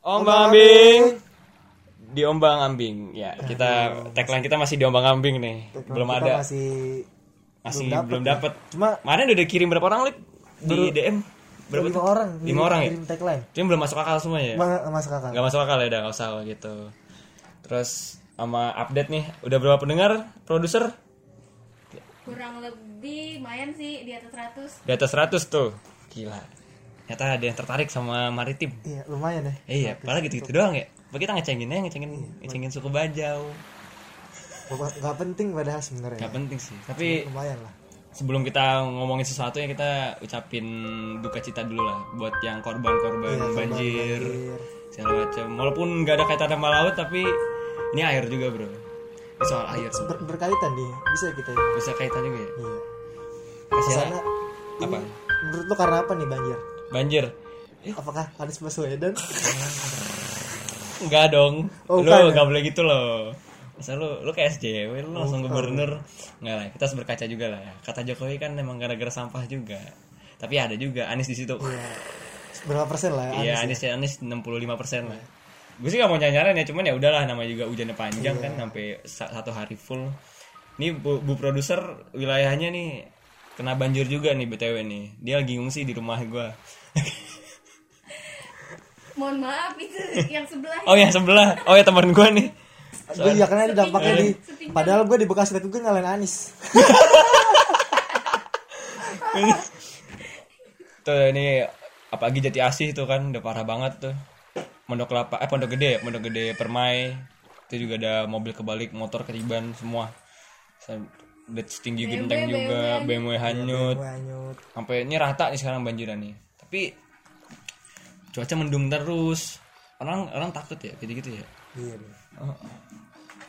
Ombang ambing. Di ombang ambing. Ya, kita tagline kita masih di ombang ambing nih. belum Kita ada. masih Masih belum dapet belum ya. dapat. Cuma Mana udah kirim berapa orang, Lip? Di DM. Berapa lima tuh? orang Lima orang ya? kirim tagline Cuma belum masuk akal semua ya? Ma- masuk akal Gak masuk akal ya udah gak usah gitu. Terus sama update nih, udah berapa pendengar? Produser kurang lebih lumayan sih di atas 100 di atas 100 tuh. Gila. Ternyata ada yang tertarik sama maritim. iya lumayan ya Eh, iya, padahal gitu-gitu doang ya. Apa kita ngecengin aja, ngecengin, ngecengin suku bajau. Nggak- nggak penting padahal sebenarnya Gak penting sih. Tapi lumayan lah sebelum kita ngomongin sesuatu ya kita ucapin duka cita dulu lah buat yang korban-korban Iya, korban banjir, banjir. segala macam. Walaupun nggak ada kaitan sama laut tapi ini air juga bro. Ini soal air. Ber- berkaitan nih bisa kita ya Bisa kaitan juga ya. iya Kasihan sana apa? menurut lu karena apa nih banjir Banjir. apakah Anies Baswedan Enggak dong. Oh, lu ya? nggak boleh gitu loh. Masa lu lu kayak SJW lu langsung gubernur. Enggak lah, kita harus berkaca juga lah ya. Kata Jokowi kan memang gara-gara sampah juga. Tapi ada juga Anies di situ. berapa persen lah ya Iya, Anies ya Anies 65% lah. Gue sih gak mau nyanyaran ya, cuman ya udahlah namanya juga hujannya panjang Iya. kan sampai sa- satu hari full. Nih bu, bu produser wilayahnya nih kena banjir juga nih BTW nih. Dia lagi ngungsi di rumah gua. Mohon maaf itu yang sebelah Oh yang sebelah. Oh ya teman gua nih. gue ya karena ada dampaknya di Sepinggan. padahal gue di Bekasi tapi gue nyalain Anies Tuh ini apalagi Jati Asih tuh kan udah parah banget tuh. Pondok Kelapa eh Pondok Gede, Pondok Gede Permai. Itu juga ada mobil kebalik, motor ketiban semua. Udah setinggi genteng juga, BMW hanyut. gue hanyut Sampai ini rata nih sekarang banjiran nih. Tapi cuaca mendung terus. Orang orang takut ya, gitu-gitu ya. iya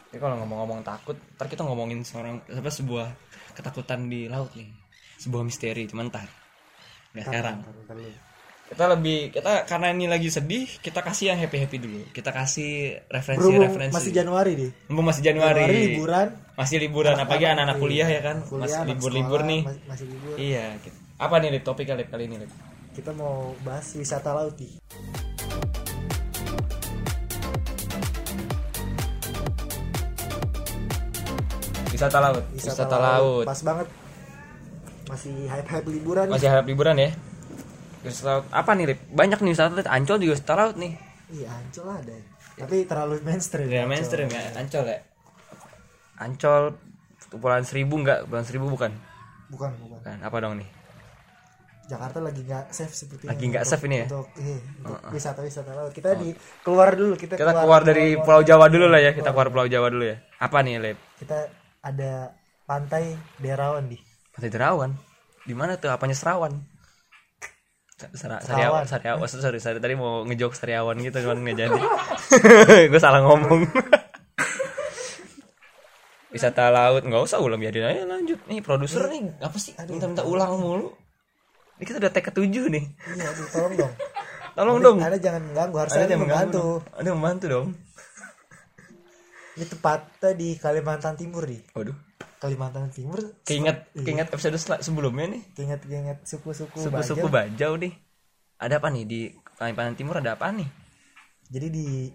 Jadi kalau ngomong-ngomong takut, ntar kita ngomongin seorang apa sebuah ketakutan di laut nih. Sebuah misteri, cuman ntar. Nggak sekarang. Kita lebih kita karena ini lagi sedih kita kasih yang happy happy dulu kita kasih referensi berhubung referensi masih Januari nih Mumpung masih Januari, Januari liburan masih liburan apalagi anak-anak kuliah ya kan kuliah, masih anak libur nih mas- masih libur iya gitu. apa nih Lip, Lip, kali ini Lip? Kita mau bahas wisata laut nih. Wisata laut. Wisata, laut. pas banget. Masih hype hype liburan. Masih harap liburan ya? Wisata laut. Apa nih Lip? banyak nih wisata laut. Ancol juga wisata laut nih. Iya ancol ada. Tapi terlalu mainstream. Ya Ancol. mainstream ya. Ancol ya? Ancol kepulauan seribu enggak kepulauan seribu bukan? Bukan bukan. Kan apa dong nih Jakarta lagi nggak safe seperti Lagi nggak safe ini ya? untuk wisata wisata laut kita di keluar dulu kita, kita keluar dari Pulau Jawa dulu lah ya kita keluar Pulau Jawa dulu ya apa nih Lip? kita ada pantai Derawan di Pantai Derawan. Di mana tuh? Apanya Serawan? Sara- Serawan. Sariawan, Sariawan, sorry, sorry, sorry, tadi mau ngejok Sariawan gitu cuman nggak jadi. Gue salah ngomong. Wisata laut nggak usah ulang biarin aja lanjut. Nih produser nih apa sih? Minta-minta ulang mulu. Ini kita udah tag ketujuh nih. iya aduh tolong dong Tolong Ada- dong. ada jangan mengganggu harus Ada yang membantu mengganggu. Ada yang membantu dong. ini tepatnya di Kalimantan Timur di Waduh. Kalimantan Timur Keinget keinget episode sebelumnya nih. ingat ingat suku-suku Suku-suku Bajau. Bajau nih. Ada apa nih di Kalimantan Timur ada apa nih? jadi di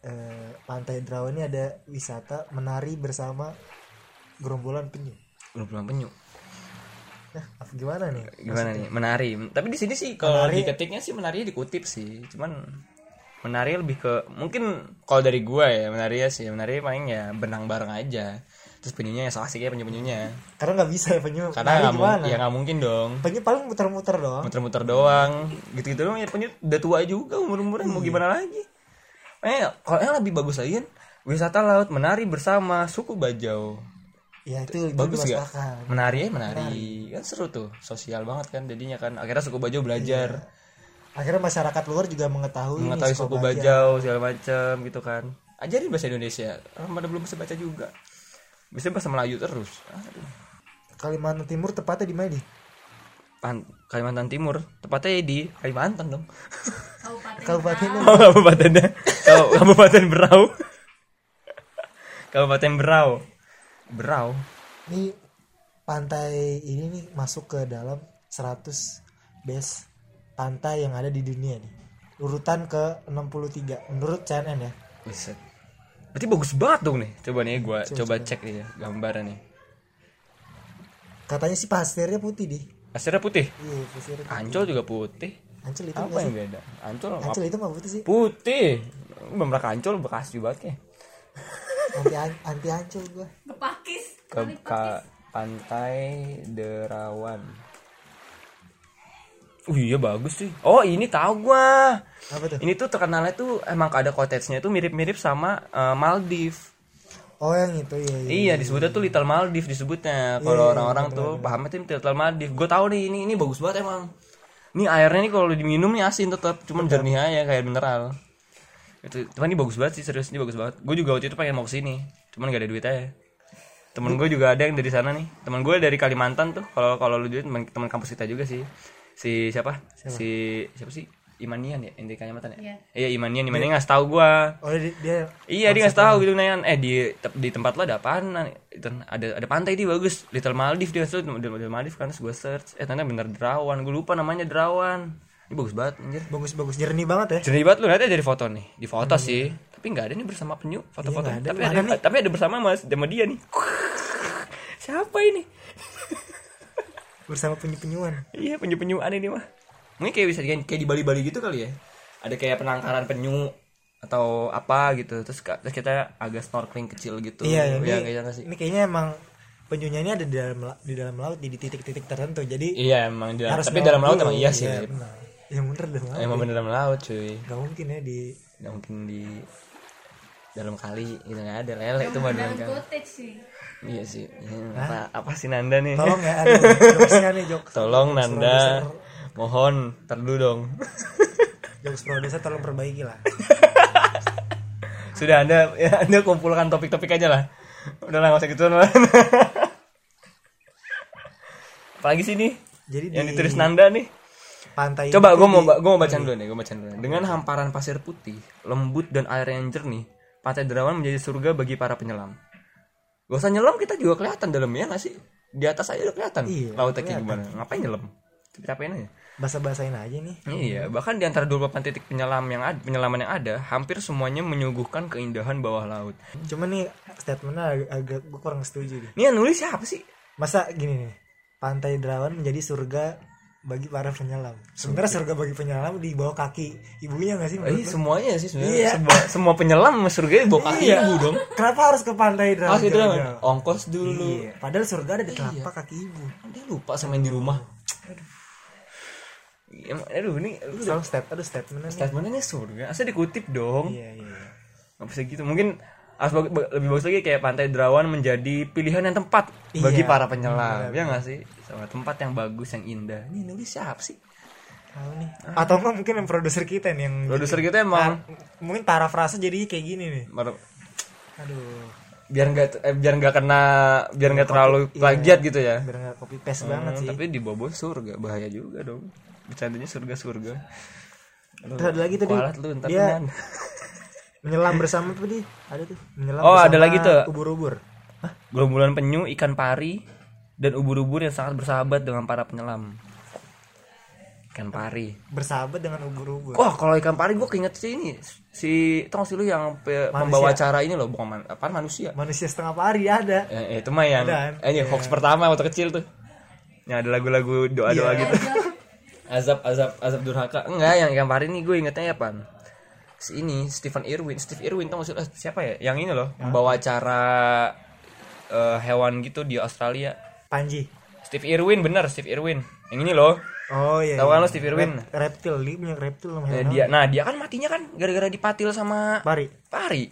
eh, pantai Derawan ini ada wisata menari bersama gerombolan penyu Belum penyu. Nah gimana nih? Gimana nih? Menari. Tapi di sini sih kalau diketiknya sih menari dikutip sih. Cuman menari lebih ke mungkin kalau dari gua ya menari ya sih. Menari paling ya benang bareng aja. Terus penyunya ya asik ya penyu penyunya karena nggak bisa ya penyu. Karena nggak mung- gimana? ya nggak mungkin dong. Penyu paling muter-muter doang. Muter-muter doang. Gitu-gitu doang. Ya penyu udah tua juga umur-umurnya mau gimana lagi? Eh kalau yang lebih bagus lagi kan wisata laut menari bersama suku Bajau ya itu bagus masuk gak akal. menari ya menari kan seru tuh sosial banget kan jadinya kan. Akhirnya suku Bajau belajar. Akhirnya masyarakat luar juga mengetahui mengetahui nih, suku Bajau. Bajau segala macam gitu kan. Ajarin bahasa Indonesia. Orang pada belum bisa baca juga. Bisa bahasa Melayu terus. Aduh. Kalimantan Timur tepatnya di mana di? Pan- Kalimantan Timur. Tepatnya di Kalimantan dong. Kabupaten Kabupaten Berau. oh kabupatennya. Kau- Kabupaten Berau. Kabupaten Berau Berau ini pantai ini nih masuk ke dalam 100 best pantai yang ada di dunia nih. Urutan ke 63 menurut CNN ya. Buset. Berarti bagus banget dong nih. Coba nih gua coba, cek nih ya gambarnya nih. Katanya sih pasirnya putih di. Pasirnya putih. Iya, pasirnya. putih. Ancol juga putih. Ancol itu Apa enggak yang sih? beda? Ancol Ancol itu mah putih sih. putih. Belum pernah ke Ancol Bekasi banget kayak. Anti anti Ancol gua. Ke, ke pantai Derawan. Oh iya bagus sih. Oh ini tahu gua. Apa tuh? Ini tuh terkenalnya tuh emang ada cottage-nya tuh mirip-mirip sama eh, Maldives. Oh yang itu ya. ya. Iya disebutnya tuh Little Maldives disebutnya. Kalau orang-orang tuh pahamnya tuh Little Maldives. Gue tahu nih ini ini bagus banget emang. Ini airnya nih kalau diminum nih asin tetap, cuman jernih aja kayak mineral. Itu cuman ini bagus banget sih serius ini bagus banget. Gue juga waktu itu pengen mau ke sini, cuman gak ada duit aja. Temen gue juga ada yang dari sana nih. Temen gue dari Kalimantan tuh. Kalau kalau lu duit teman teman kampus kita juga sih. Si siapa? Si siapa sih? Imanian ya, yang Kalimantan ya? Iya. Iya, Imanian, Imanian nggak tahu gua. Oh dia, dia Iya dia ngasih tahu gitu Nayan. Eh di te- di tempat lo ada apaan? Itu ada ada pantai di bagus. Little Maldives dia tuh Little Maldives kan gue search. Eh ternyata bener Derawan. Gue lupa namanya Derawan. Ini bagus banget anjir. bagus-bagus jernih banget ya. Jernih banget lu lihatnya dari foto nih. Di foto sih. Tapi nggak ada nih bersama penyu foto-foto. Iya, nggak ada. tapi Mana ada, tapi ada bersama Mas sama dia nih. Siapa ini? Bersama penyu-penyuan. Iya penyu-penyuan ini mah. Mungkin kayak bisa kayak, kayak di Bali-Bali gitu kali ya. Ada kayak penangkaran penyu atau apa gitu. Terus terus kita agak snorkeling kecil gitu. Iya, ini, ya, kayaknya nggak sih. ini kayaknya emang penyunya ini ada di dalam la- di dalam laut di titik-titik tertentu. Jadi Iya emang di dalam, harus tapi dalam laut dulu. emang iya sih. Iya, benar. Yang bener dalam laut. Emang bener dalam laut cuy. Gak mungkin ya di Nggak mungkin di dalam kali gitu nggak ada lele itu mah dalam Dalam kali. cottage sih. Iya sih. Ya, apa apa sih Nanda nih? tolong ya aduh jokesnya nih jokes. Tolong Jokes Nanda. Mohon terdu dong. Jokes produser tolong perbaiki lah. Sudah Anda ya Anda kumpulkan topik-topik aja lah. Udah lah nggak usah gitu lah. Apalagi sih nih? Jadi Yang di ditulis Nanda nih. pantai Coba gue mau gua mau bacain dulu nih, gue bacain dulu. Dengan hamparan pasir putih, lembut dan air yang jernih, Pantai Derawan menjadi surga bagi para penyelam. Gak usah nyelam kita juga kelihatan dalamnya nggak sih? Di atas aja udah kelihatan. Iya, Lautnya kayak gimana? Ngapain nyelam? Capain aja. basa-basain aja nih. Iya, bahkan di antara 28 titik penyelam yang ada, penyelaman yang ada, hampir semuanya menyuguhkan keindahan bawah laut. Cuman nih statementnya agak, agak gue kurang setuju deh. Ini yang nulis siapa sih? Masa gini nih, pantai Derawan menjadi surga bagi para penyelam. Sebenarnya surga bagi penyelam di bawah kaki ibunya gak sih? Eh, lu? semuanya sih sebenarnya. Iya. Semua, semua penyelam surga di bawah kaki Iya. ibu dong. Kenapa harus ke pantai? Ah, gitu dong. jauh-jauh? Ongkos dulu. Iya. Padahal surga ada di telapak kaki ibu. Dia lupa sama yang di rumah. Emang, aduh ini lu Selalu step, aduh statementnya ini surga. Asal dikutip dong. Iya iya. iya. Nggak bisa gitu. Mungkin bag- lebih bagus lagi kayak Pantai Derawan menjadi pilihan yang tepat bagi Iya. para penyelam. Ya nggak sih? Sama tempat yang bagus yang indah. Ini nulis siapa sih? Tahu nih. Atau enggak mungkin yang produser kita nih yang Produser kita emang mungkin parafrase jadi kayak gini nih. baru- Aduh. biar nggak eh, biar nggak kena biar nggak terlalu plagiat gitu ya. Biar nggak copy paste banget Hmm, sih. tapi di bawah surga bahaya juga dong. Bercandanya surga-surga. Ada lagi tadi. kualat lu ntar Dia. menyelam bersama tuh di ada tuh menyelam Oh, ada lagi tuh. ubur-ubur Gerombolan penyu, ikan pari, dan ubur-ubur yang sangat bersahabat dengan para penyelam. Ikan pari. bersahabat dengan ubur-ubur Wah, kalau ikan pari gue keinget sih ini. Si tau sih lu yang pe- pembawa acara ini loh, bukan man, apaan manusia. manusia setengah pari ada Eh, eh, itu mah yang eh, ini hoax pertama waktu kecil tuh. Yang ada lagu-lagu doa-doa Iya. gitu. azab azab azab durhaka. Enggak, yang ikan pari ini gue ingetnya apa? Si ini Stephen Irwin, Steve Irwin tau gak sih? Eh, siapa ya? Yang ini loh, pembawa acara eh, hewan gitu di Australia. panji. Steve Irwin bener Steve Irwin. Yang ini loh. Oh iya Tahu kan iya. lo Steve Irwin? Rep- reptil dia punya reptil sama hewan. dia nah dia kan matinya kan gara-gara dipatil sama pari. Pari.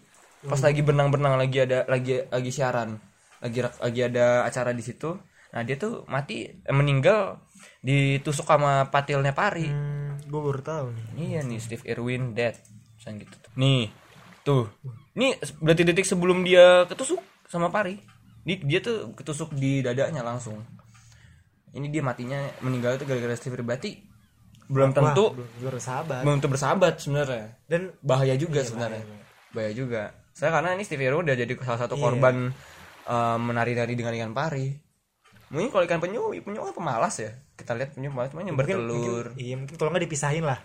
Pas lagi berenang-berenang lagi ada lagi lagi siaran lagi lagi ada acara di situ. Nah dia tuh mati eh, meninggal ditusuk sama patilnya pari. Hmm, gue baru tahu nih. Iya nih Steve Irwin dead Misalnya gitu tuh. nih tuh. Ini berarti detik sebelum dia ketusuk sama pari dia, dia tuh ketusuk di dadanya langsung. Ini dia matinya meninggal itu gara-gara Steve berarti belum tentu Wah, belum belum bersahabat. belum tentu bersahabat sebenarnya. Dan bahaya juga Iya, sebenarnya. bahaya juga. Saya karena ini Steve Irwin udah jadi salah satu korban eh, menari-nari dengan ikan pari. Mungkin kalau ikan penyu penyu kan pemalas ya. Kita lihat penyu pemalas cuma yang Mungkin- bertelur mungkin- iya mungkin kalau nggak dipisahin lah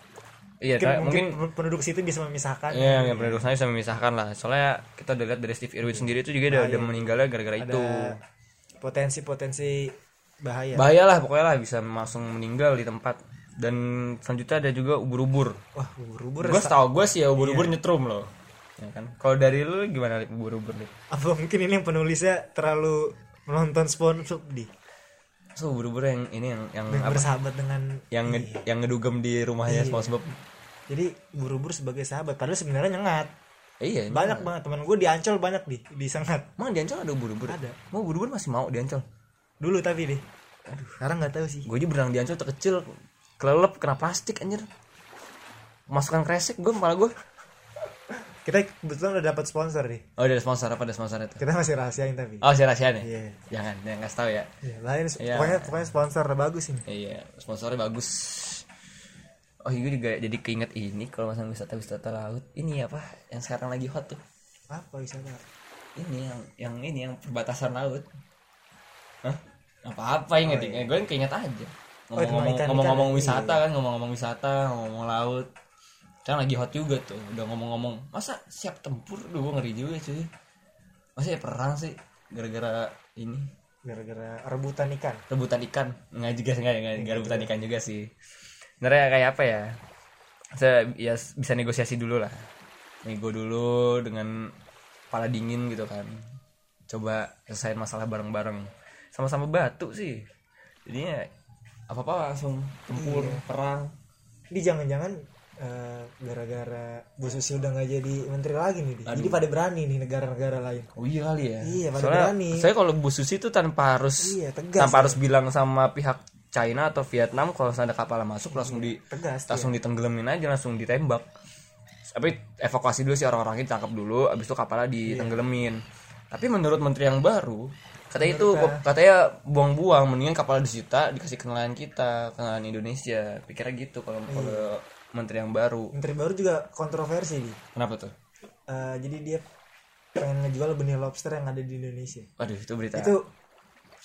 iya mungkin, mungkin penduduk situ bisa memisahkan Iya, yang penduduk sana bisa memisahkan lah. Soalnya kita udah lihat dari Steve Irwin sendiri itu juga udah, udah meninggalnya gara-gara ada itu. potensi-potensi bahaya Bahaya lah pokoknya lah bisa langsung meninggal di tempat. Dan selanjutnya ada juga ubur-ubur. wah ubur-ubur Gue tau gue sih ya ubur-ubur nyetrum loh. Ya kan. Kalau dari lu gimana ubur-ubur nih? apa mungkin ini yang penulisnya terlalu menonton SpongeBob di So ubur-ubur yang ini yang yang dan apa? bersahabat dengan Yang nge- yang ngedugem di rumahnya SpongeBob. jadi ubur-ubur sebagai sahabat padahal sebenarnya nyengat iya. banyak banget teman gue diancol banyak di disengat Emang di Ancol ada ubur-ubur? Ada. Mau ubur-ubur masih mau di Ancol? dulu tapi deh aduh sekarang nggak tahu sih gue aja berenang di Ancol terkecil kelelep kena plastik anjir masukkan kresek gue kepala gue kita kebetulan udah dapat sponsor nih. Oh ada sponsor. Apa ada sponsor itu? Kita masih rahasiain tapi. Oh si rahasia nih Iya. jangan jangan kasih tahu ya. Ya, lain Iya. pokoknya pokoknya sponsor bagus ini. Iya sponsornya bagus. Oh gue juga jadi keinget ini kalau masalah wisata wisata laut. Ini apa? Yang sekarang lagi hot tuh. Apa wisata? Ini yang yang ini yang perbatasan laut. Hah? apa apa inget oh, gue keinget aja. Oh, ngomong-ngomong ikan-ikan ngomong-ngomong ya? wisata kan ngomong-ngomong wisata ngomong laut kan lagi hot juga tuh udah ngomong-ngomong masa siap tempur? Duh, gue ngeri juga cuy. Masa ya perang sih gara-gara ini. Gara-gara rebutan ikan. Rebutan ikan. Nggak juga sih nggak nggak nggak rebutan ikan juga sih. Sebenarnya kayak apa ya? Saya ya bisa negosiasi dulu lah. Nego dulu dengan kepala dingin gitu kan. Coba selesaiin masalah bareng-bareng. Sama-sama batu sih. Jadinya apa apa langsung tempur perang. Ini jangan-jangan eh, gara-gara Bu Susi udah nggak jadi menteri lagi nih Di. jadi pada berani nih negara-negara lain. Oh iya kali ya? Iya, pada soalnya berani. saya kalau Bu Susi itu tanpa harus Iya, tegas tanpa harus bilang sama pihak China atau Vietnam kalau ada kapal masuk langsung di tegas langsung ditenggelamin aja langsung ditembak. Tapi evakuasi dulu sih orang-orangnya ditangkap dulu abis itu kapalnya ditenggelamin tapi menurut menteri yang baru katanya itu katanya buang-buang mendingan kapal disita dikasih kenalan kita kenalan Indonesia. Pikirnya gitu kalau kalau menteri yang baru. Menteri baru juga kontroversi nih. Kenapa tuh? Eh, jadi dia pengen ngejual benih lobster yang ada di Indonesia. Waduh itu berita itu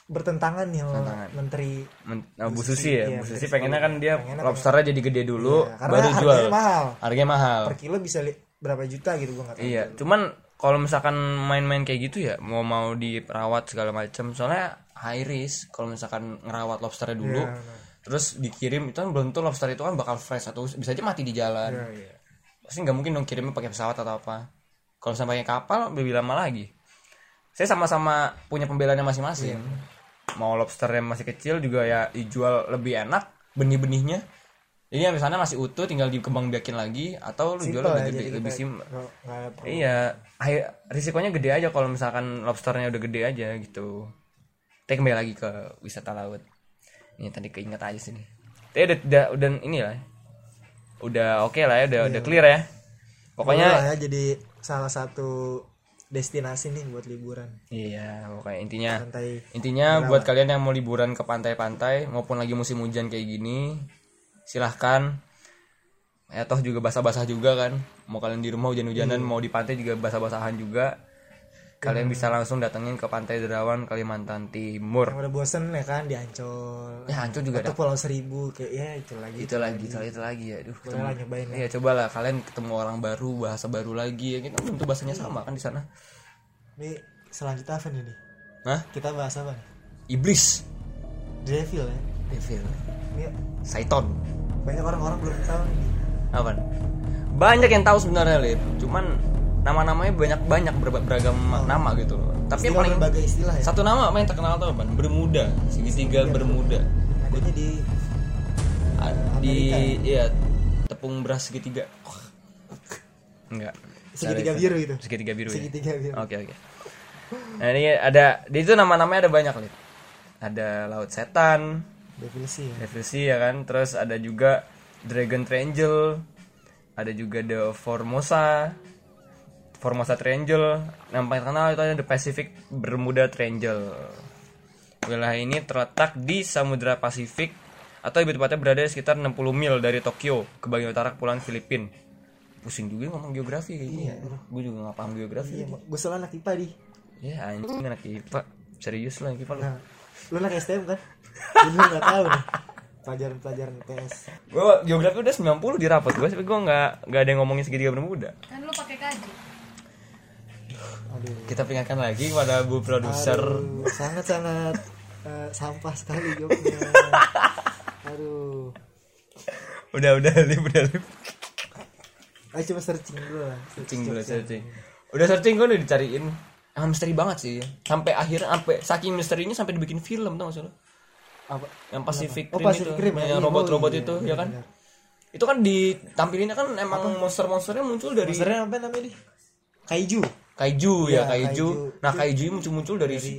bertentangan nih sama Bertentangan. menteri Men- nah, Bu Susi. Ya? Iya, Bu Susi pengennya kan dia Pengennya lobsternya jadi gede dulu Iya, baru harganya jual. mahal. harganya mahal. Per kilo bisa berapa juta gitu gua tahu Iya, cuman kalau misalkan main-main kayak gitu ya, mau mau diperawat segala macam, soalnya high risk kalau misalkan ngerawat lobsternya dulu, Iya, nah. Terus dikirim itu kan belum tentu lobster itu kan bakal fresh atau bisa aja mati di jalan. Iya, iya. Pasti nggak mungkin dong kirimnya pakai pesawat atau apa. Kalau pakai kapal lebih lama lagi. Saya sama-sama punya pembelaannya masing-masing. Iya. Mau lobsternya masih kecil juga ya dijual lebih enak benih-benihnya. Jadi yang sana masih utuh tinggal dikembang biakin lagi atau lu jual Simple lebih, lebih, jadi lebih sim- Iya, risikonya gede aja kalau misalkan lobsternya udah gede aja gitu. Tapi kembali lagi ke wisata laut. Ini tadi keinget aja sih nih. Tapi udah, udah, udah ini lah. Udah oke lah ya, udah udah clear ya. Boleh Pokoknya ya jadi salah satu destinasi nih buat liburan. Iya, pokoknya intinya pantai intinya buat kalian yang mau liburan ke pantai-pantai maupun lagi musim hujan kayak gini, silahkan. Ya toh juga basah-basah juga kan. Mau kalian di rumah hujan-hujanan mau di pantai juga basah-basahan juga kalian bisa langsung datengin ke pantai Derawan Kalimantan Timur. Yang udah bosen ya kan di Ancol. Ya Ancol juga atau ada. Pulau Seribu kayak ya itu lagi. Itu lagi itu lagi itu lagi ya. Boleh lah nyobain ya. Iya cobalah. Kalian ketemu orang baru bahasa baru lagi ya. Kita belum tentu bahasanya sama kan di sana. Ini selanjutnya apa nih? Hah? kita bahas apa nih? Iblis. Devil ya? Devil. Ini Saiton. Banyak orang-orang belum tahu nih apa banyak yang tahu sebenarnya lip. Cuman nama-namanya banyak banyak beragam nama gitu loh. Tapi yang istilah paling berbagai istilah ya? satu nama apa yang terkenal tuh apa? Bermuda. Segitiga Bermuda. Adanya di Ah, di iya tepung beras segitiga. Enggak. Segitiga biru itu? Segitiga biru ya? segitiga biru. Oke oke. Nah ini ada di itu nama-namanya ada banyak nih. Ada laut setan, Devil sih ya? Devil Sea ya kan. Terus ada juga Dragon Triangle. Ada juga The Formosa. Formosa Triangle. Yang paling terkenal itu ada The Pacific Bermuda Triangle. Wilayah ini terletak di Samudra Pasifik atau lebih tepatnya berada di sekitar 60 mil dari Tokyo ke bagian utara kepulauan Filipina. Pusing juga ngomong geografi kayak gini. Gue juga gak paham geografi. iya gue soal anak IPA di Ya anjing anak IPA Serius lah IPA lu nah lu anak STM kan lu nggak tahu nih pelajaran-pelajaran PS gue geografi udah 90 di rapot gue tapi gue nggak nggak ada yang ngomongin segitiga bermuda Kan lu pakai kaji. Aduh. Kita peringatkan lagi kepada bu produser. Sangat-sangat eh, sampah sekali joknya. Aduh. Udah udah lip udah lip. Ayo coba searching dulu lah searching dulu searching. Udah searching gue udah dicariin. Ah misteri banget sih. Sampai akhirnya sampai saking misterinya sampai dibikin film tau gak lo? Apa? Yang Pacific Oh, Rim Pacific itu. Rim, ya. yang robot-robot oh, iya, itu iya, ya kan? benar. itu kan ditampilinnya kan emang monster-monsternya muncul dari Monsternya apa namanya nih? Kaiju kaiju ya Iya, kaiju. Kaiju. nah kaiju muncul-muncul dari, dari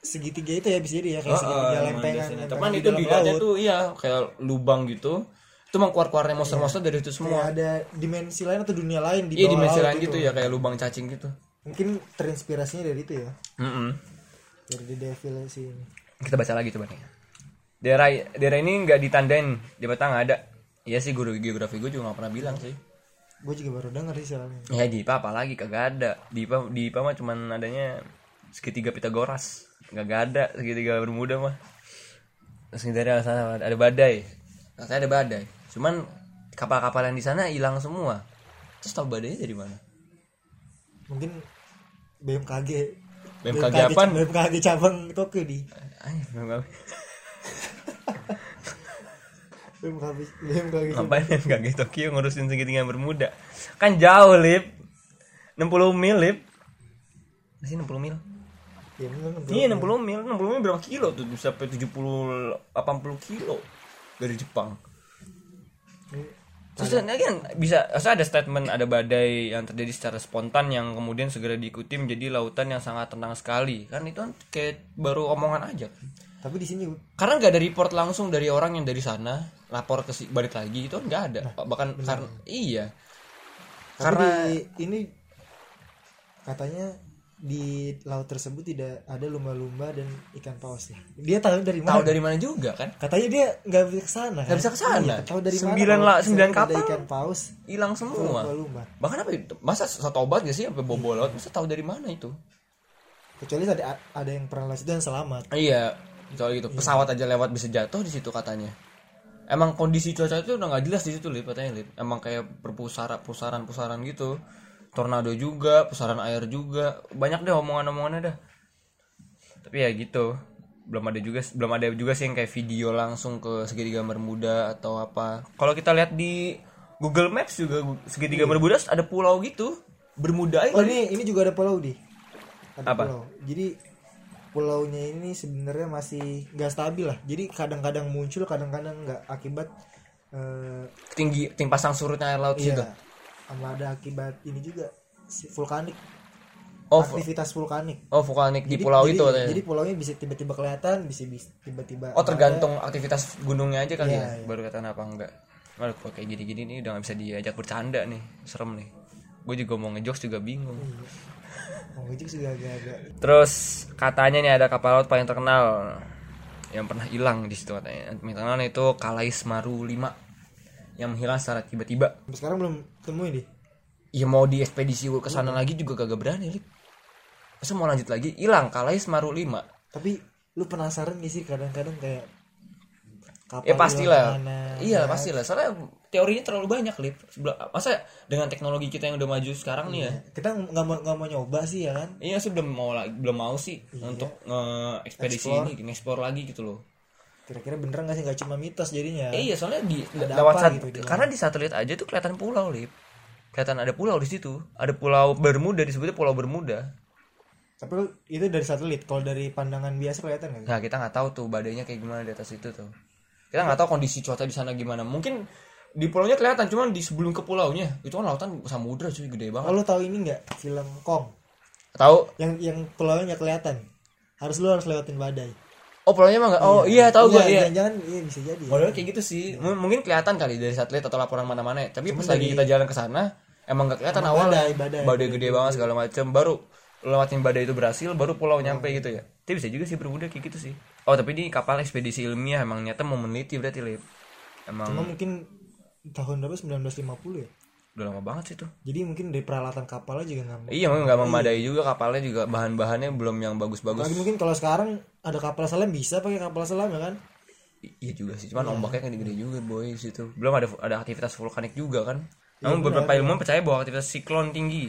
segitiga itu ya bisa jadi ya kayak Oh, segitiga oh, lempengan, di itu dalam dilihatnya laut. tuh iya kayak lubang gitu. Itu emang keluar-keluarnya monster-monster dari itu Kayak semua ada dimensi lain atau dunia lain di iya dimensi lain gitu ya kayak lubang cacing gitu. Mungkin terinspirasinya dari itu ya. Mm-mm. dari The Devil sih ini. Kita baca lagi coba nih. Daerah daerah ini nggak ditandain. Di nggak ada. Iya sih guru geografi gue juga nggak pernah bilang sih gue juga baru denger sih soalnya. Ya di IPA apalagi kagak ada. Di IPA di IPA mah cuman adanya segitiga Pitagoras. Nggak ada segitiga bermuda mah. Daerah sana ada badai. Katanya ada badai. Cuman kapal-kapal yang di sana hilang semua. Terus tahu badainya dari mana? Mungkin BMKG BMKG apaan? BMKG cabang Tokyo di. Ay, nggak- BMKG BMKG cabang. ngapain yang kaget Tokyo ngurusin segitiga bermuda kan jauh lip 60 mil lip masih 60 mil ya, mungkin Iya 60 mil, 60 mil berapa kilo tuh? Bisa sampai 70 80 kilo dari Jepang. Terus kan bisa asal ada statement ada badai yang terjadi secara spontan yang kemudian segera diikuti menjadi lautan yang sangat tenang sekali. Kan itu kan kayak baru omongan aja kan. Tapi di sini Karena nggak ada report langsung dari orang yang dari sana lapor ke si- balik lagi itu kan nggak ada. Bahkan karena iya. tapi Karena di, ini katanya di laut tersebut tidak ada lumba-lumba dan ikan paus ya dia tahu dari mana tahu dari mana juga kan? katanya dia nggak bisa ke sana Nggak bisa ke sana. iya, tahu dari Sembilan mana sembilan kapal. ikan paus Hilang semua. lumba-lumba Bahkan apa itu? Masa satu obat gak sih sampai bobo laut? Masa tahu dari mana itu? kecuali ada ada yang pernah lewat yang selamat Iya, soal gitu. Pesawat aja lewat bisa jatuh di situ katanya. Emang kondisi cuaca itu udah nggak jelas di situ, Lip, katanya, Lip. Emang kayak berpusara pusaran-pusaran gitu. Tornado juga, pusaran air juga. Banyak deh omongan-omongannya dah. Tapi ya gitu. Belum ada juga belum ada juga sih yang kayak video langsung ke segitiga bermuda atau apa. Kalau kita lihat di Google Maps juga segitiga bermuda ada pulau gitu. Bermuda oh ini ini juga ada pulau di ada Apa? pulau jadi pulaunya ini sebenarnya masih nggak stabil lah jadi kadang-kadang muncul kadang-kadang nggak akibat eh, tinggi timpasang surutnya air laut iya situ. sama ada akibat ini juga si- vulkanik Oh, aktivitas vulkanik oh vulkanik di Jadi- pulau jadi, itu katanya. jadi pulaunya bisa tiba-tiba kelihatan bisa tiba-tiba Oh tergantung aktivitas gunungnya aja kali Iya, ya, iya. baru kata apa enggak. Waduh kok kayak gini-gini nih udah gak bisa diajak bercanda nih, serem nih. Gue juga mau ngejokes juga bingung. mau agak-agak Terus katanya nih ada kapal laut paling terkenal yang pernah hilang di situ katanya. Yang terkenal itu Kalais Maru 5 yang menghilang secara tiba-tiba. sampai sekarang belum temuin deh Ya mau di ekspedisi ke sana lagi juga kagak berani, Lip. Masa mau lanjut lagi? Hilang Kalais Maru 5. tapi lu penasaran gak sih kadang-kadang kayak kapal Ya pastilah. ke mana, Iya, pastilah. Soalnya teorinya terlalu banyak, Lip. Masa dengan teknologi kita yang udah maju sekarang nih ya. kita nggak mau nggak mau nyoba sih ya kan Iya sih belum mau lagi belum mau sih Iya. untuk nge-ekspedisi Explore. ini, nge-explore lagi gitu loh. kira-kira bener nggak sih nggak cuma mitos jadinya Eh, iya, soalnya di Ada lewat apa gitu di karena di satelit aja tuh kelihatan pulau, Lip. Kelihatan ada pulau di situ. Ada pulau Bermuda disebutnya Pulau Bermuda. tapi itu dari satelit kalau dari pandangan biasa kelihatan nggak? Nah, kita nggak tahu tuh badainya kayak gimana di atas itu tuh. Kita nggak tahu kondisi cuaca di sana gimana. Mungkin di pulaunya kelihatan, cuman di sebelum ke pulaunya itu kan lautan samudra cuy gede banget. oh, lu tahu ini nggak film Kong Tahu yang yang pulaunya nggak kelihatan harus lu harus lewatin badai Oh pulaunya emang nggak? Oh iya tahu gue iya. jangan iya bisa jadi Modelnya kayak gitu sih. M- mungkin kelihatan kali dari satelit atau laporan mana-mana. ya. Tapi pas lagi kita jalan ke sana emang nggak kelihatan Emang awalnya. badai, badai. gede banget segala macam. Baru lewatin badai itu berhasil, baru pulau nyampe gitu ya. Tapi bisa juga sih bermuda kayak gitu sih. Oh tapi ini kapal ekspedisi ilmiah emang nyata mau meneliti berarti lip. Emang cuma mungkin tahun berapa? 1950 ya? Udah lama banget sih tuh. Jadi mungkin dari peralatan kapalnya juga nggak iya memang nggak memadai juga kapalnya juga bahan-bahannya belum yang bagus-bagus. Lagi mungkin kalau sekarang ada kapal selam bisa pakai kapal selam ya kan? I- iya juga sih cuman ombaknya kan gede juga boy situ. Belum ada ada aktivitas vulkanik juga kan? Namun beberapa ilmuwan percaya bahwa aktivitas siklon tinggi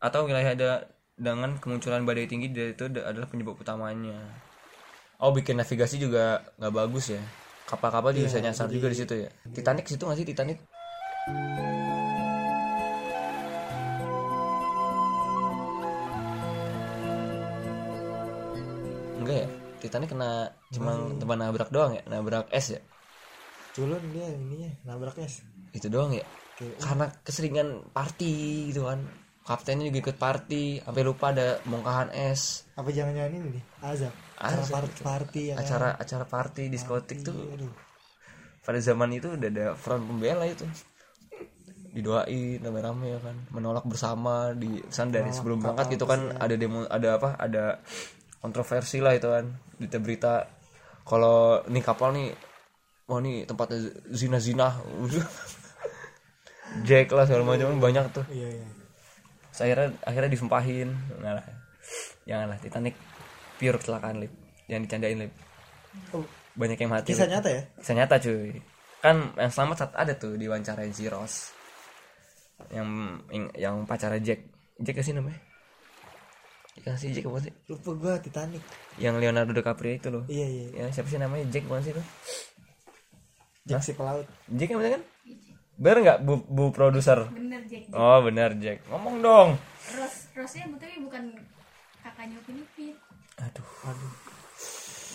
atau wilayah ada dengan kemunculan badai tinggi dari itu da- adalah penyebab utamanya. Oh bikin navigasi juga nggak bagus ya kapal-kapal juga bisa nyasar juga di situ ya. Titanic situ nggak sih? Titanic? Enggak ya? Titanic kena cuma cuma nabrak doang ya? Nabrak es ya? Culun dia ininya nabrak es itu doang ya? Karena keseringan party gitu kan kaptennya juga ikut party sampai lupa ada bongkahan es apa jangan-jangan ini nih? Azab acara Azab, par- party ya kan? acara acara party diskotik tuh. aduh. Pada zaman itu udah ada front pembela itu. Didoain rame-rame ya kan. Menolak bersama di san dari sebelum berangkat gitu kan. ada demo ada apa? Ada kontroversi lah itu kan. Berita-berita kalau nih kapal nih wah nih tempatnya zina zina Jack lah segala macam banyak tuh. Iya iya Terus akhirnya akhirnya disumpahin nah lah janganlah Titanic pure kecelakaan lip. Jangan dicandain lip. Oh, banyak yang mati kisah Lip. nyata ya? Kisah nyata cuy. Kan yang selamat saat ada tuh diwawancarain si Ross. Yang yang, yang pacarnya Jack. Jack sih namanya? Yang si Jack apa sih? Lupa gua Titanic. Yang Leonardo DiCaprio itu loh. Iya iya yang siapa sih namanya? Jack bukan sih tuh Jack si pelaut. Jack yang bener kan bener nggak bu, bu produser? Bener Jack. Oh bener Jack. Ngomong dong. Ros Rosnya tapi bukan kakaknya Upin Ipin. Aduh. Aduh.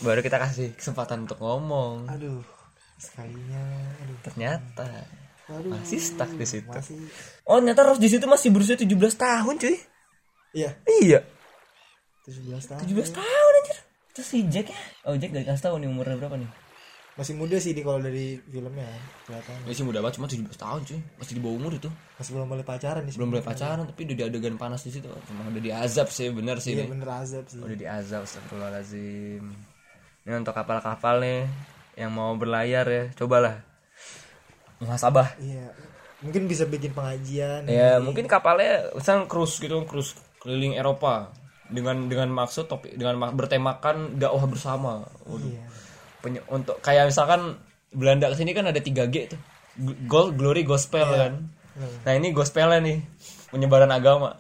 Baru kita kasih kesempatan untuk ngomong. Aduh sekalinya aduh. Ternyata aduh masih stuck di situ. masih. Oh ternyata Ross di situ masih berusia 17 tahun cuy. Iya. Iya. 17 tahun. 17 tahun anjir. Terus si Jack ya Oh Jack gak dikasih tau nih umurnya berapa nih masih muda sih di kalau dari filmnya kelihatan. Dia sih muda banget cuma 17 tahun cuy. Masih di bawah umur itu. Masih belum boleh pacaran di Belum boleh pacaran tapi udah di adegan panas di situ. Cuma udah diazab sih bener sih iya nih bener azab sih. Udah diazab astagfirullahaladzim. Ini untuk kapal-kapal nih Yang mau berlayar ya. Cobalah. Muhasabah. Iya. Mungkin bisa bikin pengajian. Ya mungkin kapalnya Misalnya cruise gitu Cruise keliling Eropa. Dengan dengan maksud topik dengan mak- bertemakan dakwah bersama. Waduh. iya Penye- untuk kayak misalkan Belanda ke sini kan ada 3G tuh Gold, Glory, Gospel kan Hmm. Nah ini gospelnya nih Penyebaran agama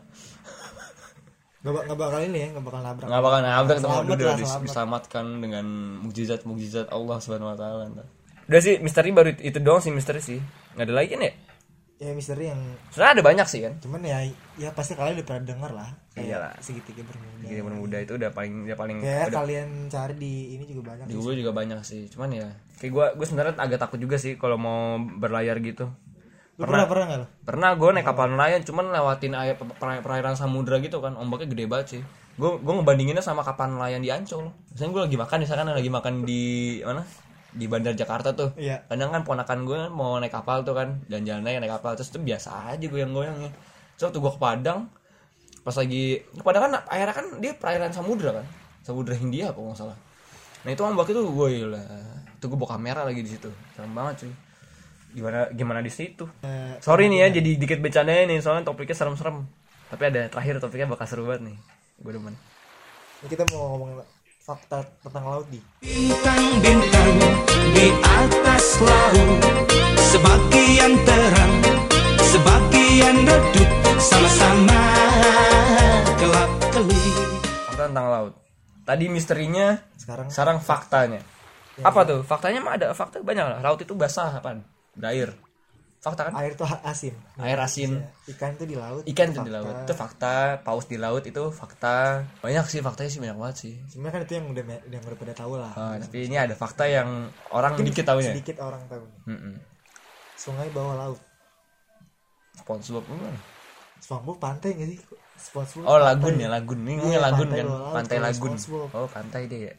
nggak, bak- nggak bakal ini ya nggak bakal nabrak nggak bakal nabrak Selamat udah lah, dis- selamat. diselamatkan dengan mukjizat-mukjizat Allah Subhanahu wa taala. Udah sih misteri baru itu, itu doang sih misteri sih. Nggak ada lagi kan ya? Ya misteri yang Sebenarnya ada banyak sih kan. cuman ya ya pasti kalian udah pernah dengar lah Iyalah. segitiga bermuda Gini bermuda itu udah paling udah paling kayak udah, kalian cari di ini juga banyak di gue juga banyak sih. Cuman ya kayak gue gue sebenarnya agak takut juga sih kalau mau berlayar gitu. Lu pernah pernah nggak lo Pernah gue naik kapal nelayan cuman lewatin air per- perairan samudra gitu kan ombaknya gede banget sih. Gue gue ngebandinginnya sama kapal nelayan di Ancol. Misalnya gue lagi makan misalkan lagi makan di mana? Di Bandar Jakarta tuh. iya Kadang kan ponakan gue mau naik kapal tuh kan jalan-jalan aja naik kapal terus tuh biasa aja goyang-goyangnya. Terus waktu gue ke Padang pas lagi ke Padang kan airnya kan dia perairan samudra kan. Samudra Hindia kok nggak salah. Nah itu ombak itu gue lah. Itu gue bawa kamera lagi di situ. Serem banget cuy. Gimana gimana di situ? Eh, Sorry nih ya jadi dikit bercandanya nih soalnya topiknya serem-serem. Tapi ada terakhir topiknya bakal seru banget nih. Gue demen. kita mau ngomongin fakta tentang laut di Bintang-bintang di atas laut Sebagian terang, sebagian redup Sama-sama gelap-gelip Fakta tentang laut. Tadi misterinya sekarang Sekarang faktanya. Apa tuh? Faktanya mah ada fakta banyak lah. Laut itu basah apaan? Berair. Fakta kan? air tuh asin Air asin. ikan tuh di laut Ikan itu di laut. Itu fakta. Paus di laut itu fakta. Banyak sih faktanya sih banyak banget sih. sebenarnya kan itu yang udah yang udah pada tahu lah Ah, tapi ini ada fakta yang orang dikit tahunya. sedikit orang tahu Mm-mm. sungai bawah laut SpongeBob gimana? SpongeBob pantai nggak sih SpongeBob Oh pantai. lagun ya lagun. Ini Iya, lagun pantai kan. laut, Pantai lagun. SpongeBob. Oh pantai deh ya.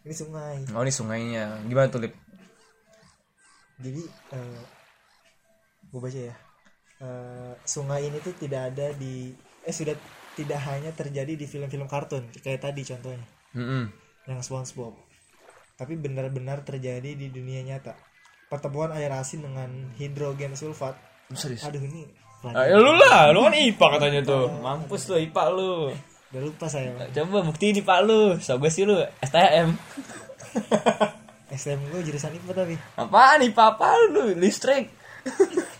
ini sungai Oh ini sungainya. Gimana tuh Lip? jadi eh gue baca ya Eh, sungai ini tuh tidak ada di eh sudah tidak hanya terjadi di film-film kartun kayak tadi contohnya Mm-mm. yang SpongeBob tapi benar-benar terjadi di dunia nyata pertemuan air asin dengan hidrogen sulfat Serius. aduh ini Ah, ya lu lah, lu kan IPA katanya tuh. Mampus lu IPA lu. udah lupa saya Bang. Coba buktiin IPA lu. So gue sih lu STM. SM gue jurusan IPA tapi Apaan IPA apa lu? Listrik.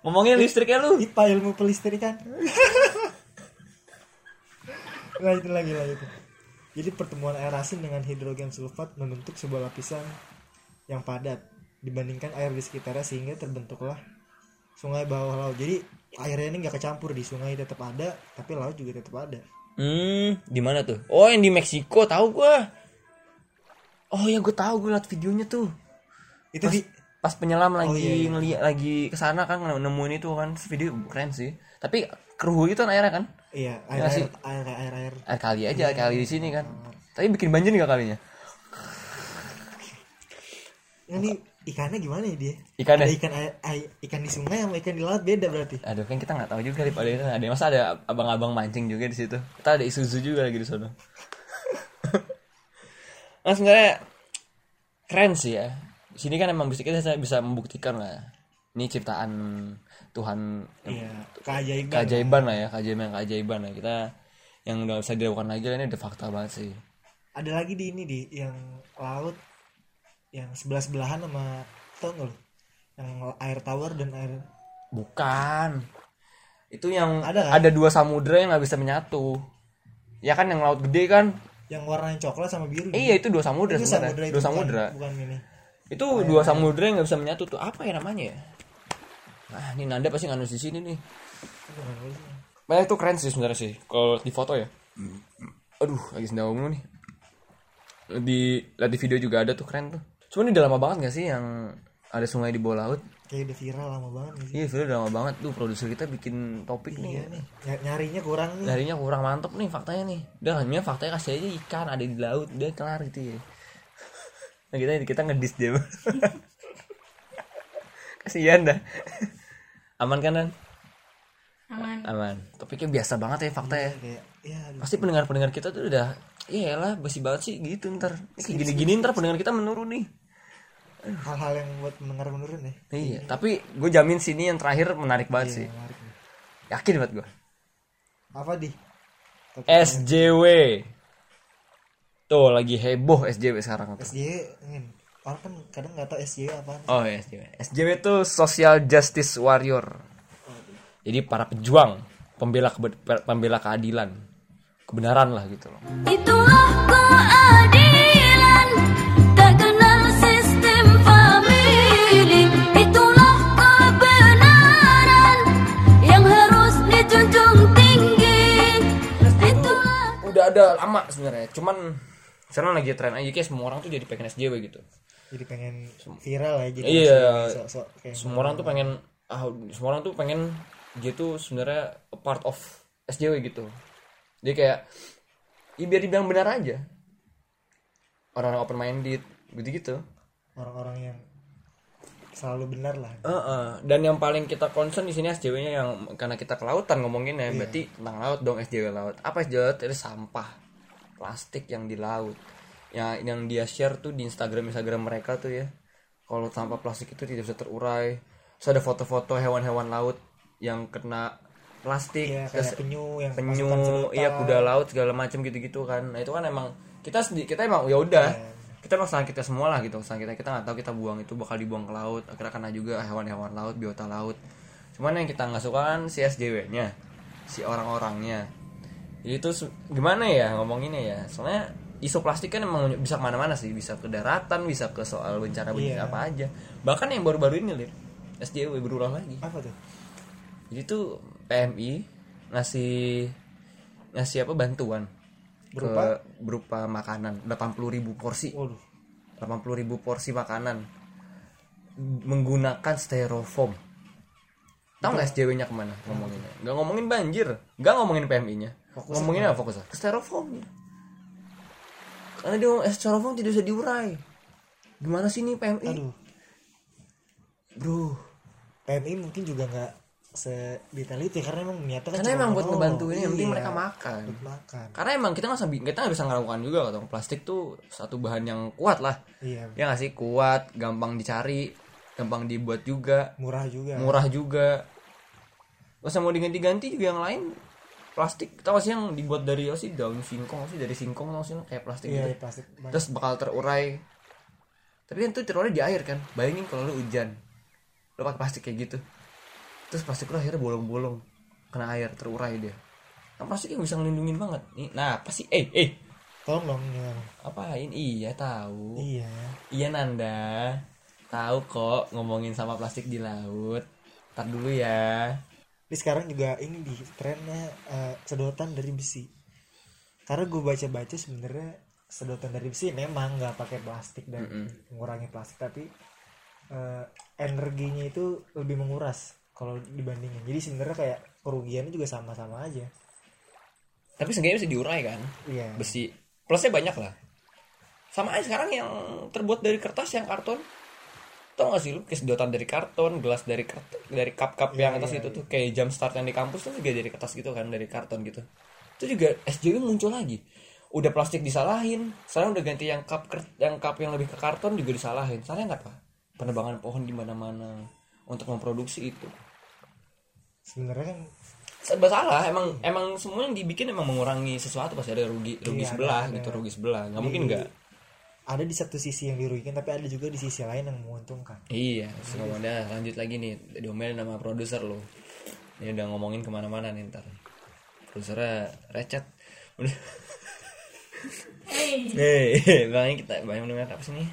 Ngomongin listriknya lu. IPA ilmu pelistrikan lanjut lagi lanjut jadi pertemuan air asin dengan hidrogen sulfat membentuk sebuah lapisan yang padat dibandingkan air di sekitarnya sehingga terbentuklah sungai bawah laut jadi airnya ini nggak kecampur di sungai tetap ada tapi laut juga tetap ada Hmm, di mana tuh? Oh, yang di Meksiko, tahu gua. Oh ya, gue tahu gue liat videonya tuh. itu Pas, di pas penyelam lagi Oh, iya, iya. ngeliat lagi ke sana kan nemuin itu kan video keren sih. Tapi keruh itu kan airnya kan? iya air Ya air sih. air air, air. Air kali aja, air kali di sini kan. Tapi bikin banjir nggak kalinya? ini ikannya gimana ya dia Ikannya? ada ikan air, air- ikan di sungai sama ikan di laut beda berarti Aduh kan kita nggak tahu juga pada itu ada masa ada abang-abang mancing juga di situ. Kita ada Isuzu juga lagi di sana. nah sebenarnya keren sih ya. Sini kan emang bisa kita bisa membuktikan lah. Ini ciptaan Tuhan iya keajaiban keajaiban lah ya, keajaiban keajaiban lah kita yang udah bisa dilakukan lagi lah ini udah fakta banget sih. ada lagi di ini di yang laut yang sebelah sebelahan sama tau nggak yang air tawar dan air Bukan. Itu yang Ada ada, kan? dua samudra yang nggak bisa menyatu. Ya kan yang laut gede kan? yang warnanya coklat sama biru Eh, iya itu dua samudra itu samudra itu Dua bukan- samudra. bukan, ini Itu dua samudra yang nggak bisa menyatu tuh. Apa ya namanya ya? Nah, ini Nanda pasti nganus di sini nih. Sih? Banyak tuh keren sih sebenarnya sih. Kalau di foto ya. Aduh, lagi sendawa mulu nih. Di lihat di video juga ada tuh keren tuh. Cuman ini udah lama banget gak sih yang ada sungai di bawah laut? kayak udah viral lama banget nih Iya, video udah lama banget tuh produser kita bikin topik nih iya ya. nih Ny- nyarinya kurang nih Darinya kurang mantep nih faktanya nih. Udah hanya faktanya kasih aja ikan ada di laut, udah kelar gitu ya. Nah kita kita ngedis dia. Kasihan dah. Aman kan dan? aman Aman. Topiknya biasa banget ya fakta ya. kayak ya aduh. Pasti pendengar-pendengar kita tuh udah Iya lah, basi banget sih gitu ntar. Ini Kayak gini-gini ntar pendengar kita menurun nih. hal-hal yang buat mendengar menurun ya Iya, tapi gue jamin sini yang terakhir menarik banget sih. menarik. Yakin banget gue. apa di SJW. Tuh lagi heboh SJW sekarang tuh. SJW orang kan kadang nggak tahu SJW apaan Oh ya SJW. SJW itu Social Justice Warrior. Jadi para pejuang, pembela pembela keadilan, kebenaran lah gitu loh. Itulah keadilan Tak kenal sistem famili Itulah kebenaran Yang harus dijunjung tinggi Itulah Udah ada lama sebenarnya, cuman sekarang lagi tren aja kayak semua orang tuh jadi pengen SJW gitu. jadi pengen viral ya jadi Iya. kayak Semua orang tuh pengen ah, semua orang tuh pengen dia tuh sebenarnya part of SJW gitu. Jadi kayak ya biar dibilang benar aja. Orang-orang open minded gitu-gitu. orang-orang yang selalu benar lah Heeh. Dan yang paling kita concern di sini SJW-nya yang karena kita kelautan ngomongin ya, berarti tentang laut dong SJW laut. Apa SJW laut? Itu sampah plastik yang di laut. Ya yang dia share tuh di Instagram Instagram mereka tuh ya. Kalau sampah plastik itu tidak bisa terurai. Terus ada foto-foto hewan-hewan laut yang kena plastik, terus kayak penyu yang penyu, iya kuda laut segala macam gitu-gitu kan. Nah itu kan emang kita sendiri kita emang ya udah Iya. kita emang kita semua lah gitu kesalahan kita kita nggak tahu kita buang itu bakal dibuang ke laut akhirnya kena juga hewan-hewan laut biota laut cuman yang kita nggak suka kan si SJW-nya si orang-orangnya itu gimana ya ngomonginnya ya? Soalnya isu plastik kan emang bisa ke mana-mana sih. Bisa ke daratan bisa ke soal bencana bencana Iya. apa aja. Bahkan yang baru-baru ini lihat SJW berulang lagi. Apa tuh? Jadi tuh PMI ngasih ngasih apa bantuan Berupa? ke berupa makanan. 80.000 ribu porsi. Waduh. 80.000 ribu porsi makanan menggunakan styrofoam tahu nggak SJW nya ke mana ngomonginnya? Nggak ngomongin banjir nggak ngomongin PMI nya Fokusnya ngomongin apa fokusnya. Ke styrofoam karena dia ngomong, eh, styrofoam tidak bisa diurai. Gimana sih ini PMI aduh. Bro. PMI mungkin juga nggak sedetail itu ya, karena emang niatnya kan karena emang buat ngebantu ini yang penting Iya, mereka makan. Makan. Karena emang kita nggak bisa kita nggak bisa ngelakukan juga katong plastik tuh satu bahan yang kuat lah. Iya. Ya nggak sih? Kuat gampang dicari gampang dibuat juga. Murah juga. Murah juga. Gak usah mau diganti-ganti juga yang lain plastik. Tau sih yang dibuat dari apa sih daun singkong sih dari singkong tau sih kayak plastik iya gitu. plastik. Banyak. terus bakal terurai. Tapi kan itu terurai di air kan. Bayangin kalau lu hujan lu pakai plastik kayak gitu. Terus plastik lu akhirnya bolong-bolong kena air terurai dia. Kan plastik yang bisa ngelindungin banget. Nih nah apa sih? Eh eh. Tolong dong apain? Iya tahu. Iya. Iya Nanda tahu kok ngomongin sama plastik di laut Ntar dulu ya Ini sekarang juga ini di trennya eh, sedotan dari besi. Karena gue baca-baca sebenarnya sedotan dari besi memang nggak pakai plastik dan mengurangi plastik, tapi eh, energinya itu lebih menguras kalau dibandingin. Jadi sebenarnya kayak kerugiannya juga sama-sama aja. tapi seenggaknya bisa diurai kan Iya. besi plusnya banyak lah sama aja sekarang yang terbuat dari kertas yang karton tau gak sih lu kayak sedotan dari karton gelas dari karton dari cup-cup yang atas itu tuh kayak jam start yang di kampus tuh juga dari kertas gitu kan dari karton gitu. Itu juga SJW muncul lagi. Udah plastik disalahin sekarang udah ganti yang cup yang cup yang lebih ke karton juga disalahin. Salahnya apa penebangan pohon di mana-mana untuk memproduksi itu. Sebenarnya kan serba salah emang emang semua yang dibikin emang mengurangi sesuatu pasti ada rugi rugi Iya, sebelah ada- gitu ada. rugi sebelah. Nggak mungkin nggak ada di satu sisi yang dirugikan, tapi ada juga di sisi lain yang menguntungkan. iya semuanya lanjut lagi nih diomelin sama produser lo ini udah ngomongin ke mana-mana nih ntar produsernya recet udah Hey, bang kita banyak mendengar apa sih nih?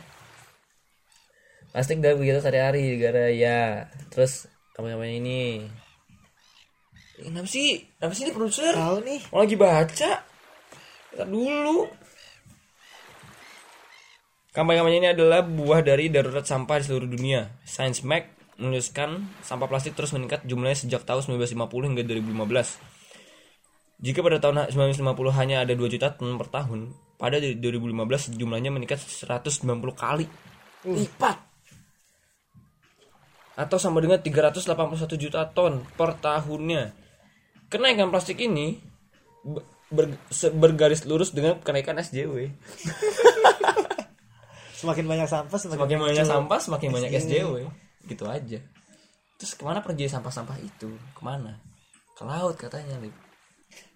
Plastik udah begitu sehari-hari gara ya. Terus kamu-kamu ini. Eh, Kenapa sih? Kenapa sih ini produser? Tahu nih, Mau lagi baca. Kita dulu. Kampanye-kampanye ini adalah buah dari darurat sampah di seluruh dunia. Science Mag menuliskan sampah plastik terus meningkat jumlahnya sejak tahun 1950 hingga 2015. Jika pada tahun 1950 hanya ada 2 juta ton per tahun, pada 2015 jumlahnya meningkat 190 kali lipat. Atau sama dengan 381 juta ton per tahunnya. Kenaikan plastik ini be- ber- bergaris lurus dengan kenaikan SJW. semakin banyak sampah semakin, Semakin banyak sampah, semakin banyak SJW. SJW. Gitu aja. Terus ke mana pergi sampah-sampah itu? Ke mana? Ke laut katanya, Lip.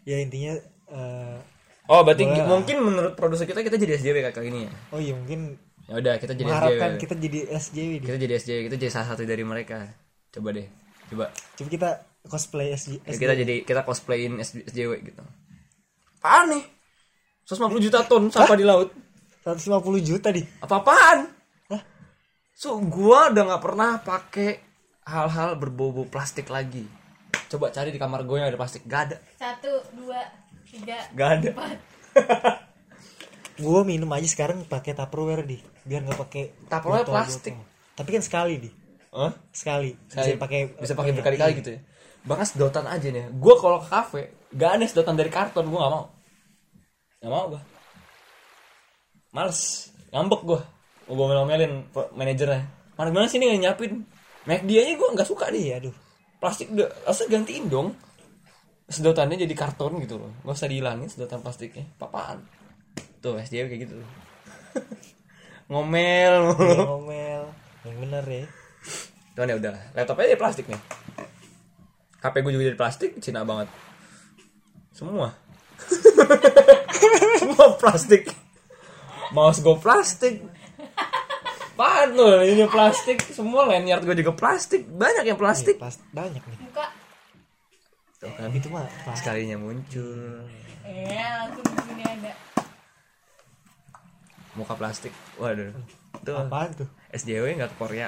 Ya intinya eh, Oh, berarti lah. mungkin menurut produser kita kita jadi SJW kakak ini ya. oh iya mungkin Ya udah, kita jadi mengharapkan SJW. kita jadi SJW. Kita jadi SJW, kita jadi salah satu dari mereka. Coba deh. Coba. Coba kita cosplay SJ, Ya, kita jadi kita cosplayin SJW gitu. Apaan nih? 150 juta ton sampah di laut. 150 juta di. Apa-apaan? So, gua udah nggak pernah pakai hal-hal berbau-bau plastik lagi. Coba cari di kamar gue yang ada plastik. Gak ada. satu, dua, tiga, Gak ada. empat. Gue minum aja sekarang pakai Tupperware di, biar nggak pakai Tupperware plastik. Tapi kan sekali di, Hah? sekali. Bisa pakai bisa pakai berkali-kali iya. gitu ya. Bahkan sedotan aja nih. Gua kalau ke kafe, gak ada sedotan dari karton, gua gak mau. Gak mau gua. Males, ngambek gua. Gua ngomel-ngomelin pe- manajernya. Mana gimana sih ini gak nyiapin? McD aja gua gak suka. Iya, aduh. Plastik udah, harusnya gantiin dong. Sedotannya jadi karton gitu loh. Gak usah dihilangin sedotan plastiknya. Papaan. Tuh, SDW kayak gitu tuh. Ngomel mulu. Iya, ngomel. Yang bener ya. Cuman ya udah, laptopnya dari plastik nih. HP gue juga dari plastik, Cina banget. Semua. Semua plastik. Mouse gue plastik. Apaan loh, ini plastik. Semua lanyard gue juga plastik. Banyak yang plastik. Pas banyak nih. Muka. Tuh kan, Itu mah plastik. sekalinya muncul. Eh, langsung di sini ada. Muka plastik. Waduh. Tuh, Apaan tuh? SJW nggak ke Korea.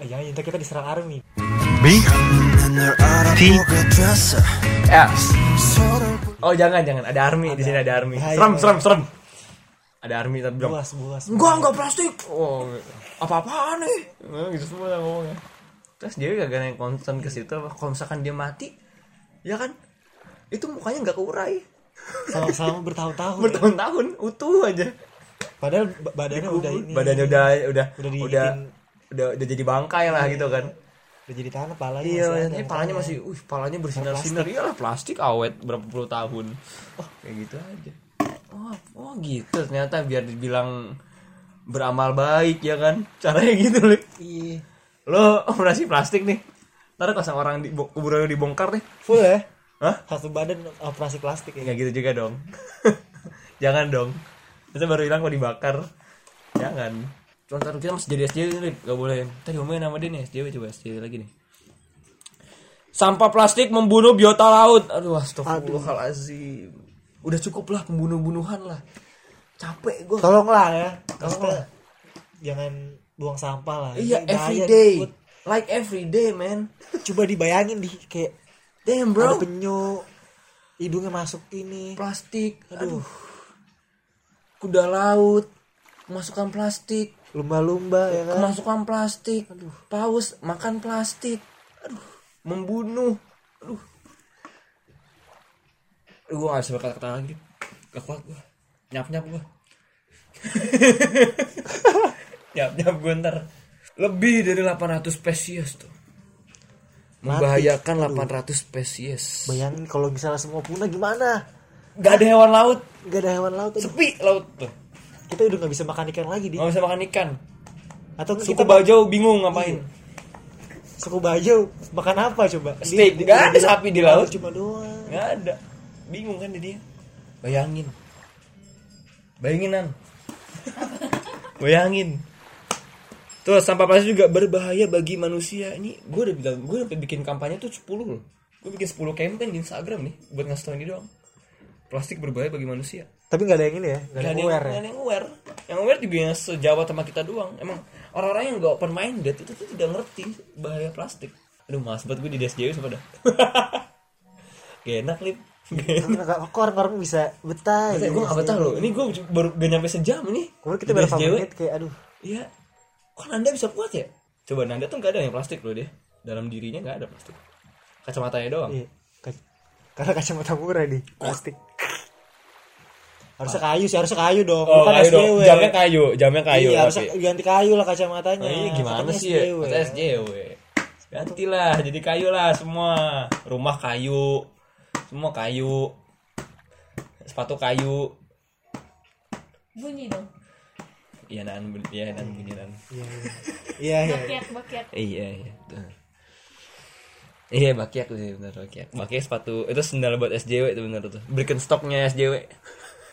Eh, jangan kita diserang army. B T Ya. Oh jangan jangan ada army di sini ada army. Serem serem serem. Ada army tapi bilang, Buas, buas. Enggak, enggak plastik. Oh, apa-apaan nih? Nah, gitu semua lah ngomongnya. Terus dia gak ada yang concern ke situ apa? Kalau misalkan dia mati, ya kan? Itu mukanya nggak keurai. Sama-sama bertahun-tahun. ya. Bertahun-tahun utuh aja. Padahal ba- badannya udah ini. Badannya udah udah Udah udah dibikin- udah, udah, jadi bangkai lah gitu kan. udah jadi tanah palanya Iya, masih ada ini palanya masih, uh, palanya bersinar-sinar. Iyalah plastik awet berapa puluh tahun. Oh, kayak gitu aja. Oh, oh gitu. Ternyata biar dibilang beramal baik ya kan? Caranya gitu loh iya. Lo operasi plastik nih. Ntar pas orang di kuburannya dibongkar nih. Full ya? Hah? satu badan operasi plastik ya? Nggak gitu juga dong. Jangan dong. Itu baru hilang kalau dibakar. Jangan. Contoh kita masih jadi SJW nih gak boleh. Tadi ngomongin nama dia nih SJW coba SJW lagi nih. Sampah plastik membunuh biota laut. Aduh astagfirullahaladzim udah cukup lah pembunuh-bunuhan lah. Capek gue tolonglah ya tolonglah. jangan buang sampah lah. Iya Ini bahaya every day buat- like every day man. Coba dibayangin di kayak damn ada bro penyu hidungnya masuk ini. Plastik. Aduh. Kuda laut masukkan plastik. Lumba-lumba ya kan? Kemasukan plastik. Aduh. Paus makan plastik. Aduh. Membunuh. Aduh aduh gue gak bisa berkata-kata lagi. Gak kuat gue nyap nyap gue nyap nyap gue ntar. Lebih dari 800 spesies tuh. Membahayakan 800 spesies. Bayangin kalau misalnya semua punah gimana? Gak ada hewan laut. Gak ada hewan laut aduh. sepi laut tuh. Kita udah gak bisa makan ikan lagi di. Nggak bisa makan ikan. Atau suku kita bajau bingung ngapain? Suku bajau makan apa coba? Steak. Nggak ada sapi di laut. cuma doang. Nggak ada bingung kan dia. Bayangin. Bayanginan. Bayangin. Terus sampah plastik juga berbahaya bagi manusia. Ini gue udah bilang gue udah bikin kampanye tuh 10 loh. Gue bikin 10 campaign di Instagram nih buat ngasih tau ini doang. Plastik berbahaya bagi manusia. Tapi nggak ada yang ini ya nggak ada Gak yang ada yang, aware nggak ya ada yang aware. Yang aware juga yang sejawa sama kita doang. Emang orang-orang yang gak open minded itu tuh tidak ngerti bahaya plastik. Aduh mas buat gue di DSJW sumpah dah. Gak enak lip kok orang-orang bisa betah gue gak betah loh. Ini gue baru gak nyampe sejam ini. Kemudian kita berapa menit kayak aduh. Iya. Kok Nanda bisa kuat ya? Coba Nanda tuh gak ada yang plastik loh dia. Dalam dirinya gak ada plastik. Kacamatanya doang. Iya. Ka- karena kacamata murah di plastik. Harusnya kayu sih harusnya kayu dong. Oh bukan kayu dong. SJW. jamnya kayu jamnya kayu iya harusnya ganti kayu lah kacamatanya. Oh, iya gimana Katanya sih ya? SJW. SJW. Gantilah jadi kayu lah semua. Rumah kayu. Semua kayu. Sepatu kayu. Bunyi dong. Iya nan bun- iya nan bunyi nan. iya iya iya iya Bakiak. Iya iya. Tuh. Iya bakiak sih bener bakiak. Bakiak sepatu itu sendal buat SJW itu bener tuh. Birkenstocknya SJW.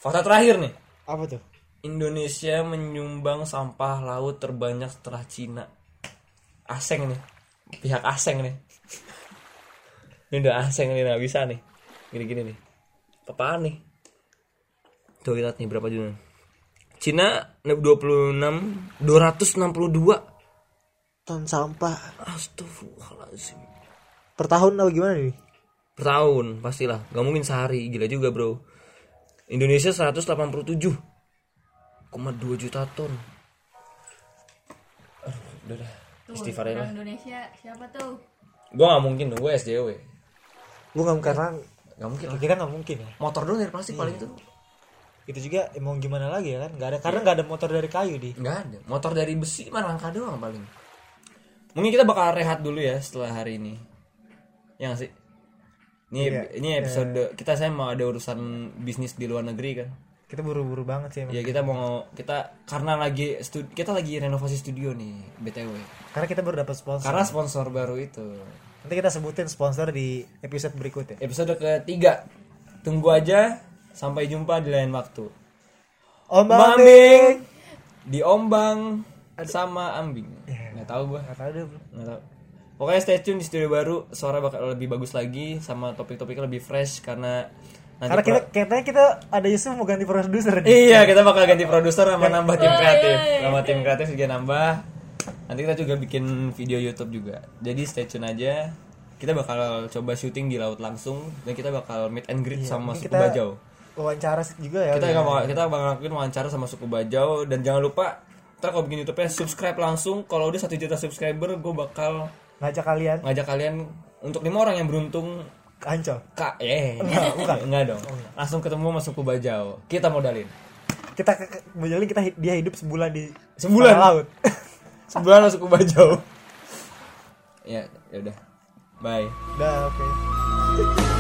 Fakta terakhir nih. apa tuh Indonesia menyumbang sampah laut terbanyak setelah Cina. Aseng nih. Pihak aseng nih. Ini udah aseng nih, nggak bisa nih. Gini-gini nih. Apaan nih? Tuh lihat nih berapa jumlah. Cina 26 262 ton sampah. Astagfirullahaladzim. Per tahun atau gimana nih? Per tahun pastilah. Gak mungkin sehari. Gila juga bro. Indonesia 187 2 juta ton. Aduh udah dah. Istighfar orang Indonesia siapa tuh? Gue gak mungkin Gue SJW gue nggak karena Gak mungkin. Lah. kita nggak mungkin ya. Motor doang dari plastik paling itu. Itu juga emang gimana lagi ya kan? Nggak ada karena nggak ada motor dari kayu di. Gak ada. Motor dari besi mah rangka doang paling. Mungkin kita bakal rehat dulu ya Setelah hari ini. Yang sih? Ini, Iya, ini episode kita saya mau ada urusan bisnis di luar negeri kan? Kita buru-buru banget sih emang. Ya kita mau kita karena lagi stu- kita lagi renovasi studio nih btw. karena kita baru dapat sponsor. Karena sponsor baru itu. Nanti kita sebutin sponsor di episode berikutnya Episode ketiga. Tunggu aja sampai jumpa di lain waktu. Ombang Mambing di ombang sama ambing. Nggak tahu gua. nggak tahu deh bro Nggak tahu. Pokoknya stay tune di studio baru, suara bakal lebih bagus lagi sama topik-topiknya lebih fresh karena nanti karena kita pro- katanya kita ada Yusuf mau ganti produser nih Iya, kita bakal ganti produser sama nambah tim kreatif. Sama tim kreatif juga nambah. Nanti kita juga bikin video YouTube juga. Jadi stay tune aja. Kita bakal coba syuting di laut langsung dan kita bakal meet and greet sama mungkin suku kita- Bajau. wawancara juga ya Kita udah. bakal kita bakal lakuin wawancara sama suku Bajau dan jangan lupa ntar kalau bikin YouTube-nya subscribe langsung. Kalau udah satu juta subscriber, gue bakal ngajak kalian ngajak kalian untuk lima orang yang beruntung ancol kak eh enggak, enggak dong langsung ketemu sama suku Bajau kita modalin kita modelin kita dia hidup sebulan di Sebulan? laut sebulan sama suku Bajau. Ya ya udah. Bye. Udah oke. There's